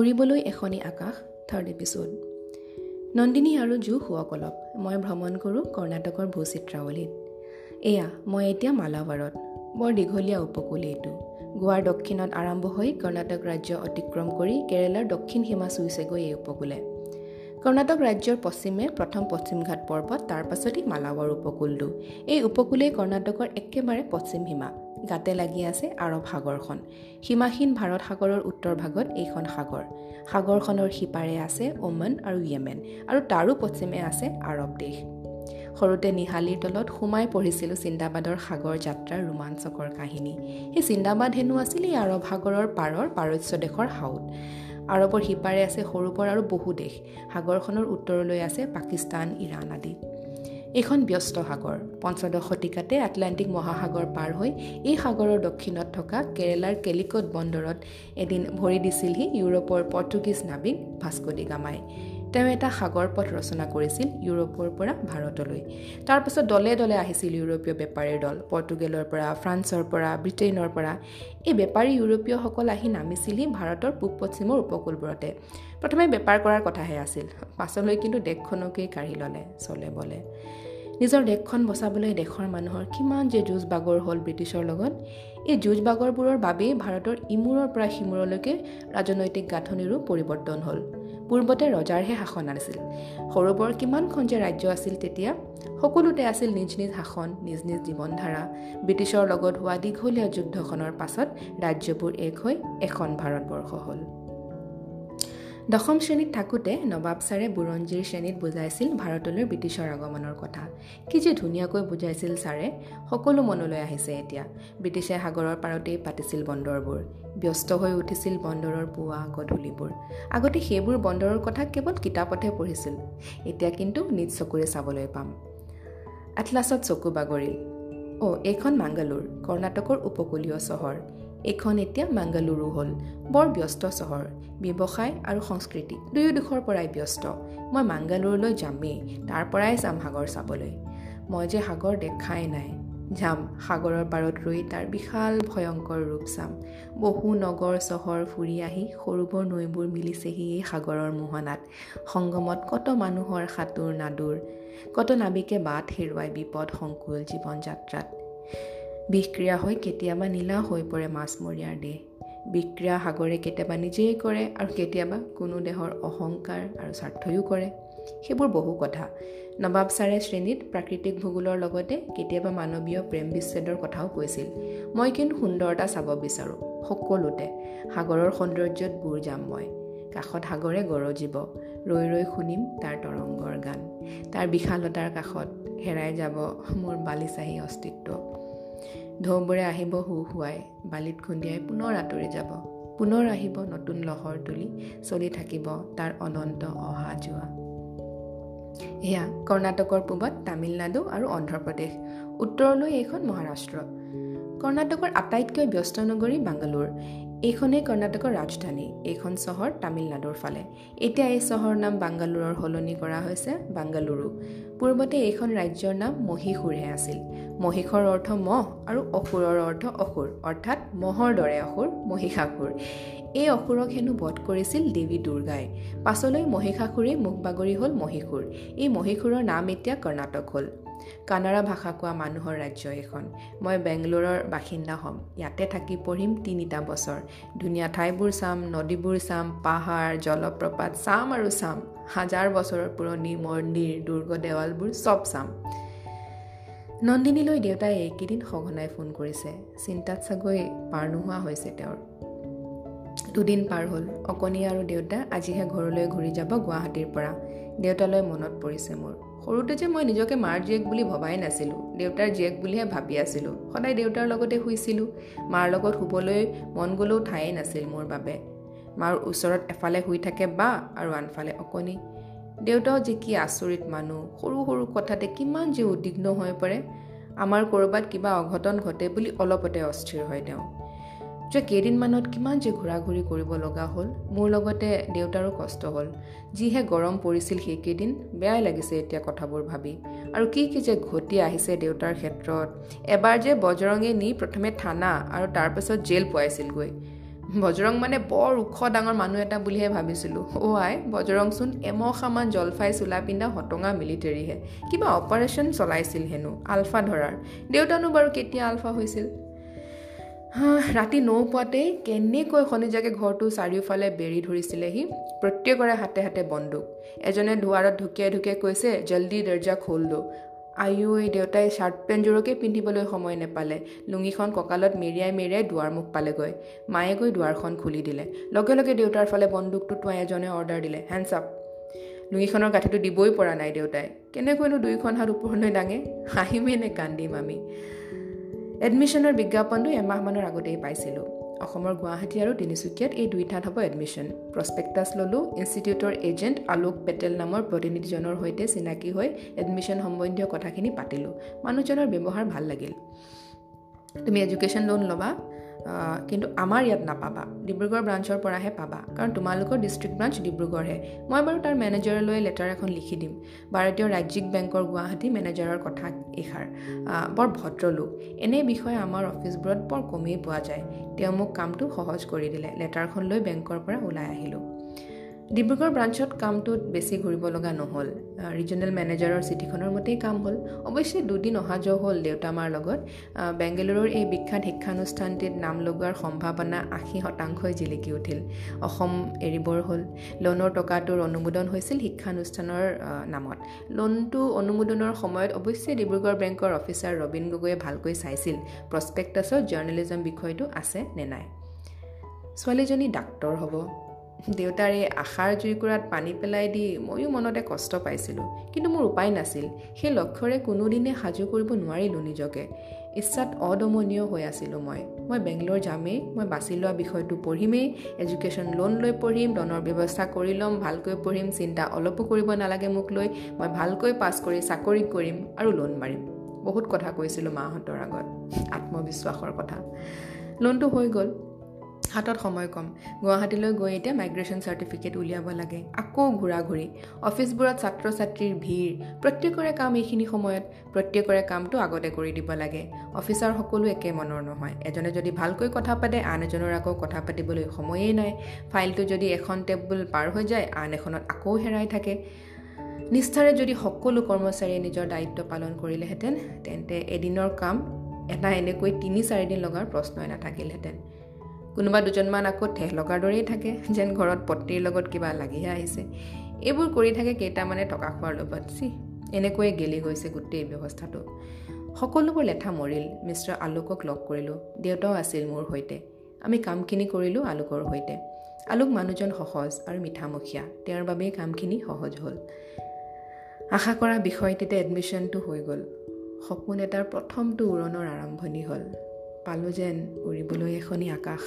উৰিবলৈ এখনি আকাশ third episode Nandini আৰু জু শুৱক অলপ মই ভ্ৰমণ কৰোঁ কৰ্ণাটকৰ ভূচিত্ৰাৱলীত। এয়া মই এতিয়া মালাবাৰত বৰ দীঘলীয়া উপকূল এইটো। গোৱাৰ দক্ষিণত আৰম্ভ হৈ কৰ্ণাটক ৰাজ্য অতিক্ৰম কৰি কেৰেলাৰ দক্ষিণ সীমা চুইছেগৈ এই উপকূলে। কৰ্ণাটক ৰাজ্যৰ পশ্চিমে প্ৰথম পশ্চিমঘাট পৰ্বত তাৰ পাছতেই মালাবৰ উপকূলটো। এই উপকূলেই কৰ্ণাটকৰ একেবাৰে পশ্চিম সীমা। গাতে লাগি আছে আৰৱ সাগৰখন। সীমাহীন ভাৰত সাগৰৰ উত্তৰ ভাগত এইখন সাগৰ। সাগৰখনৰ সিপাৰে আছে ওমান আৰু য়েমেন আৰু তাৰো পশ্চিমে আছে আৰৱ দেশ। সৰুতে নিহালিৰ তলত সোমাই পঢ়িছিলোঁ চিন্দাবাদৰ সাগৰ যাত্ৰাৰ ৰোমাঞ্চকৰ কাহিনী। সেই চিন্দাবাদ হেনো আছিল এই আৰৱ সাগৰৰ পাৰৰ পাৰস্য দেশৰ হাউদ আৰৱৰ সিপাৰে আছে সৰু বৰ আৰু বহু দেশ। সাগৰখনৰ উত্তৰলৈ আছে পাকিস্তান ইৰাণ আদি। এইখন ব্যস্ত সাগৰ। পঞ্চদশ শতিকাতে আটলাণ্টিক মহাসাগৰ পাৰ হৈ এই সাগৰৰ দক্ষিণত থকা কেৰেলাৰ কেলিকট বন্দৰত এদিন ভৰি দিছিলহি ইউৰোপৰ পৰ্তুগীজ নাবিক ভাস্কোডি গামাই। তেওঁ এটা সাগৰ পথ ৰচনা কৰিছিল ইউৰোপৰ পৰা ভাৰতলৈ। তাৰপাছত দলে দলে আহিছিল ইউৰোপীয় বেপাৰীৰ দল পৰ্তুগেলৰ পৰা ফ্ৰান্সৰ পৰা ব্ৰিটেইনৰ পৰা। এই বেপাৰী ইউৰোপীয়সকল আহি নামিছিলহি ভাৰতৰ পূব পশ্চিমৰ উপকূলবোৰতে। প্ৰথমে বেপাৰ কৰাৰ কথাহে আছিল। পাছলৈ কিন্তু দেশখনকেই কাঢ়ি ল'লে চলে বলে। নিজৰ দেশখন বচাবলৈ দেশৰ মানুহৰ কিমান যে যুঁজ বাগৰ হ'ল ব্ৰিটিছৰ লগত এই যুঁজ বাগৰবোৰৰ বাবেই ভাৰতৰ ইমূৰৰ পৰা সিমূৰলৈকে ৰাজনৈতিক গাঁথনিৰো পৰিৱৰ্তন হ'ল। পূৰ্বতে ৰজাৰহে শাসন আছিল সৰু বৰ কিমানখন যে ৰাজ্য আছিল তেতিয়া সকলোতে আছিল নিজ নিজ শাসন নিজ নিজ জীৱনধাৰা। ব্ৰিটিছৰ লগত হোৱা দীঘলীয়া যুদ্ধখনৰ পাছত ৰাজ্যবোৰ এক হৈ এখন ভাৰতবৰ্ষ হ'ল। দশম শ্ৰেণীত থাকোঁতে নবাব ছাৰে বুৰঞ্জীৰ শ্ৰেণীত বুজাইছিল ভাৰতলৈ ব্ৰিটিছৰ আগমনৰ কথা। কি যে ধুনীয়াকৈ বুজাইছিল ছাৰে সকলো মনলৈ আহিছে এতিয়া। ব্ৰিটিছে সাগৰৰ পাৰতেই পাতিছিল বন্দৰবোৰ। ব্যস্ত হৈ উঠিছিল বন্দৰৰ পুৱা গধূলিবোৰ। আগতে সেইবোৰ বন্দৰৰ কথা কেৱল কিতাপতহে পঢ়িছিল। এতিয়া কিন্তু নিজ চকুৰে চাবলৈ পাম। এটলাছত চকু বাগৰিল। অ' এইখন মাংগালোৰ কৰ্ণাটকৰ উপকূলীয় চহৰ। এইখন এতিয়া মাংগালুৰু হ'ল বৰ ব্যস্ত চহৰ ব্যৱসায় আৰু সংস্কৃতি দুয়ো দিশৰ পৰাই ব্যস্ত। মই মাংগালুৰুলৈ যামেই তাৰ পৰাই যাম সাগৰ চাবলৈ। মই যে সাগৰ দেখাই নাই যাম সাগৰৰ পাৰত ৰৈ তাৰ বিশাল ভয়ংকৰ ৰূপ চাম। বহু নগৰ চহৰ ফুৰি আহি সৰু বৰ নৈবোৰ মিলিছেহি এই সাগৰৰ মোহনাত। সংগমত কত মানুহৰ সাঁতোৰ নাদোৰ কত নাবিকে বাট হেৰুৱাই বিপদ সংকুল জীৱন যাত্ৰাত বিষক্ৰিয়া হৈ কেতিয়াবা নীলা হৈ পৰে মাছমৰীয়াৰ দেহ। বিক্ৰিয়া সাগৰে কেতিয়াবা নিজেই কৰে আৰু কেতিয়াবা কোনো দেহৰ অহংকাৰ আৰু স্বাৰ্থয়ো কৰে। সেইবোৰ বহু কথা। নবাব ছাৰে শ্ৰেণীত প্ৰাকৃতিক ভূগোলৰ লগতে কেতিয়াবা মানৱীয় প্ৰেম বিচ্ছেদৰ কথাও কৈছিল। মই কিন্তু সুন্দৰতা চাব বিচাৰোঁ সকলোতে। সাগৰৰ সৌন্দৰ্যত বুৰ যাম মই। কাষত সাগৰে গৰজিব ৰৈ ৰৈ শুনিম তাৰ তৰংগৰ গান। তাৰ বিশালতাৰ কাষত হেৰাই যাব মোৰ বালিচাহী অস্তিত্ব। ঢৌবোৰে আহিব হু হুৱাই বালিত খুন্দিয়াই পুনৰ আঁতৰি যাব। পুনৰ আহিব নতুন লহৰ তুলি চলি থাকিব তাৰ অনন্ত অহা যোৱা এয়া কৰ্ণাটকৰ পূবত তামিলনাডু আৰু অন্ধ্ৰপ্ৰদেশ। উত্তৰলৈ এইখন মহাৰাষ্ট্ৰ। কৰ্ণাটকৰ আটাইতকৈ ব্যস্ত নগৰী বাংগালোৰ। এইখনেই কৰ্ণাটকৰ ৰাজধানী এইখন চহৰ তামিলনাডুৰ ফালে। এতিয়া এই চহৰৰ নাম বাংগালোৰৰ সলনি কৰা হৈছে বাংগালুৰু। পূৰ্বতে এইখন ৰাজ্যৰ নাম মহীশূৰহে আছিল। মহিষৰ অৰ্থ মহ আৰু অসুৰৰ অৰ্থ অসুৰ অৰ্থাৎ মহৰ দৰে অসুৰ মহিষাসুৰ এই অসুৰক হেনো বধ কৰিছিল দেৱী দুৰ্গাই। পাছলৈ মহিষাসুৰেই মুখ বাগৰি হ'ল মহীশূৰ। এই মহীশূৰৰ নাম এতিয়া কৰ্ণাটক হ'ল। কানাড়া ভাষা কোৱা মানুহৰ ৰাজ্য এইখন মই বেংগলোৰৰ বাসিন্দা হ'ম। ইয়াতে থাকি পঢ়িম তিনিটা বছৰ। ধুনীয়া ঠাইবোৰ চাম নদীবোৰ চাম পাহাৰ জলপ্ৰপাত চাম আৰু চাম। হাজাৰ বছৰৰ পুৰণি মন্দিৰ দুৰ্গ দেৱালবোৰ চব চাম। নন্দিনীলৈ দেউতাই এইকেইদিন সঘনাই ফোন কৰিছে। চিন্তাত চাগৈ পাৰ নোহোৱা হৈছে তেওঁৰ। দুদিন পাৰ হ'ল। অকণি আৰু দেউতা আজিহে ঘৰলৈ ঘূৰি যাব গুৱাহাটীৰ পৰা। দেউতালৈ মনত পৰিছে মোৰ। সৰুতে যে মই নিজকে মাৰ জীয়েক বুলি ভবাই নাছিলোঁ দেউতাৰ জীয়েক বুলিহে ভাবি আছিলোঁ সদায় দেউতাৰ লগতে শুইছিলোঁ মাৰ লগত শুবলৈ মন গ'লেও ঠায়েই নাছিল মোৰ বাবে। মাৰ ওচৰত এফালে শুই থাকে বা আৰু আনফালে অকণি। দেউতাও যে কি আচৰিত মানুহ সৰু সৰু কথাতে কিমান যে উদ্বিগ্ন হৈ পৰে। আমাৰ ক'ৰবাত কিবা অঘটন ঘটে বুলি অলপতে অস্থিৰ হয় তেওঁ। যোৱা কেইদিনমানত কিমান যে ঘূৰা ঘূৰি কৰিব লগা হ'ল মোৰ লগতে দেউতাৰো কষ্ট হ'ল। যিহে গৰম পৰিছিল সেইকেইদিন বেয়াই লাগিছে এতিয়া কথাবোৰ ভাবি। আৰু কি কি যে ঘটি আহিছে দেউতাৰ ক্ষেত্ৰত। এবাৰ যে বজৰঙে নি প্ৰথমে থানা আৰু তাৰপাছত জেল পোৱাইছিলগৈ। বজৰং মানে বৰ ওখ ডাঙৰ মানুহ এটা বুলিহে ভাবিছিলোঁ। অ' আই বজৰংচোন এমখামান জলফাই চোলা পিন্ধা হটঙা মিলিটেৰীহে। কিবা অপাৰেশ্যন চলাইছিল হেনো আলফা ধৰাৰ। দেউতানো বাৰু কেতিয়া আলফা হৈছিল? ৰাতি নৌ পোৱাতেই কেনেকৈ শনিজাকে ঘৰটো চাৰিওফালে বেৰি ধৰিছিলেহি? প্ৰত্যেকৰে হাতে হাতে বন্দুক। এজনে দুৱাৰত ঢুকিয়াই ঢুকিয়াই কৈছে জল্দি দৰ্জা খোল দো আয়ো দেউতাই চাৰ্ট পেণ্টযোৰকে পিন্ধিবলৈ সময় নেপালে। লুঙিখন কঁকালত মেৰিয়াই মেৰিয়াই দুৱাৰ মুখ পালেগৈ। মায়ে গৈ দুৱাৰখন খুলি দিলে। লগে লগে দেউতাৰ ফালে বন্দুকটো টুৱাই এজনে অৰ্ডাৰ দিলে হেণ্ডছ আপ লুঙিখনৰ গাঁঠিটো দিবই পৰা নাই দেউতাই। কেনেকৈনো দুয়োখন হাত ওপৰলৈ দাঙে? হাঁহিমেই নে কান্দিম আমি? এডমিশ্যনৰ বিজ্ঞাপনটো এমাহমানৰ আগতেই পাইছিলোঁ। অসমৰ গুৱাহাটী আৰু তিনিচুকীয়াত এই দুই ঠাইত হ'ব এডমিশ্যন প্ৰস্পেক্টাছ ল'লোঁ ইনষ্টিটিউটৰ এজেণ্ট আলোক পেটেল নামৰ প্ৰতিনিধিজনৰ সৈতে চিনাকি হৈ এডমিশ্যন সম্বন্ধীয় কথাখিনি পাতিলোঁ। মানুহজনৰ ব্যৱহাৰ ভাল লাগিল। তুমি এডুকেশ্যন লোন ল'বা কিন্তু আমাৰ ইয়াত নাপাবা। ডিব্ৰুগড় ব্ৰাঞ্চৰ পৰাহে পাবা। কাৰণ তোমালোকৰ ডিষ্ট্ৰিক্ট ব্ৰাঞ্চ ডিব্ৰুগড়হে। মই বাৰু তাৰ মেনেজাৰলৈ লেটাৰ এখন লিখি দিম। ভাৰতীয় ৰাজ্যিক বেংকৰ গুৱাহাটী মেনেজাৰৰ কথা এইষাৰ বৰ ভদ্ৰ লোক। এনে বিষয়ে আমাৰ অফিচবোৰত বৰ কমেই পোৱা যায়। তেওঁ মোক কামটো সহজ কৰি দিলে। লেটাৰখন লৈ বেংকৰ পৰা ওলাই আহিলোঁ। ডিব্ৰুগড় ব্ৰাঞ্চত কামটোত বেছি ঘূৰিব লগা নহ'ল। ৰিজনেল মেনেজাৰৰ চিঠিখনৰ মতেই কাম হ'ল। অৱশ্যে দুদিন অহা যোৱা হ'ল দেউতা মাৰ লগত বেংগালুৰুৰ এই বিখ্যাত শিক্ষানুষ্ঠানটিত নাম লগোৱাৰ সম্ভাৱনা আশী শতাংশই জিলিকি উঠিল। অসম এৰিবৰ হ'ল। লোনৰ টকাটোৰ অনুমোদন হৈছিল শিক্ষানুষ্ঠানৰ নামত। লোনটো অনুমোদনৰ সময়ত অৱশ্যে ডিব্ৰুগড় বেংকৰ অফিচাৰ ৰবীন গগৈয়ে ভালকৈ চাইছিল প্ৰস্পেক্টাছত জাৰ্নেলিজম বিষয়টো আছে নে নাই। ছোৱালীজনী ডাক্তৰ হ'ব। দেউতাৰ আশাৰ জুইকুৰাত পানী পেলাই দি ময়ো মনতে কষ্ট পাইছিলোঁ কিন্তু মোৰ উপায় নাছিল। সেই লক্ষ্যৰে কোনোদিনে সাজু কৰিব নোৱাৰিলোঁ নিজকে। ইচ্ছাত অদমনীয় হৈ আছিলোঁ মই। মই বেংগলোৰ যামেই মই বাছি লোৱা বিষয়টো পঢ়িমেই এডুকেশ্যন লোন লৈ পঢ়িম লোনৰ ব্যৱস্থা কৰি ল'ম ভালকৈ পঢ়িম চিন্তা অলপো কৰিব নালাগে মোক লৈ মই ভালকৈ পাছ কৰি চাকৰি কৰিম আৰু লোন মাৰিম। বহুত কথা কৈছিলোঁ মাহঁতৰ আগত আত্মবিশ্বাসৰ কথা। লোনটো হৈ গ'ল। হাতত সময় কম। গুৱাহাটীলৈ গৈ এতিয়া মাইগ্ৰেশ্যন চাৰ্টিফিকেট উলিয়াব লাগে। আকৌ ঘূৰা ঘূৰি অফিচবোৰত ছাত্ৰ ছাত্ৰীৰ ভিৰ। প্ৰত্যেকৰে কাম এইখিনি সময়ত। প্ৰত্যেকৰে কামটো আগতে কৰি দিব লাগে। অফিচাৰ সকলো একে মনৰ নহয়। এজনে যদি ভালকৈ কথা পাতে আন এজনৰ আকৌ কথা পাতিবলৈ সময়েই নাই। ফাইলটো যদি এখন টেবুল পাৰ হৈ যায় আন এখনত আকৌ হেৰাই থাকে। নিষ্ঠাৰে যদি সকলো কৰ্মচাৰীয়ে নিজৰ দায়িত্ব পালন কৰিলেহেঁতেন তেন্তে এদিনৰ কাম এটা এনেকৈ তিনি চাৰিদিন লগাৰ প্ৰশ্নই নাথাকিলহেঁতেন। কোনোবা দুজনমান আকৌ ঠেহ লগাৰ দৰেই থাকে যেন ঘৰত পত্নীৰ লগত কিবা লাগিহে আহিছে। এইবোৰ কৰি থাকে কেইটামানে টকা খোৱাৰ লগত। চি এনেকৈয়ে গেলি গৈছে গোটেই ব্যৱস্থাটো। সকলোবোৰ লেঠা মৰিল। মিষ্টাৰ আলোকক লগ কৰিলোঁ। দেউতাও আছিল মোৰ সৈতে। আমি কামখিনি কৰিলোঁ আলোকৰ সৈতে। আলোক মানুহজন সহজ আৰু মিঠামুখীয়া। তেওঁৰ বাবেই কামখিনি সহজ হ'ল। আশা কৰা বিষয়টিতে এডমিশ্যনটো হৈ গ'ল। সপোন এটাৰ প্ৰথমটো উৰণৰ আৰম্ভণি হ'ল। পালোঁ যেন উৰিবলৈ এখনি আকাশ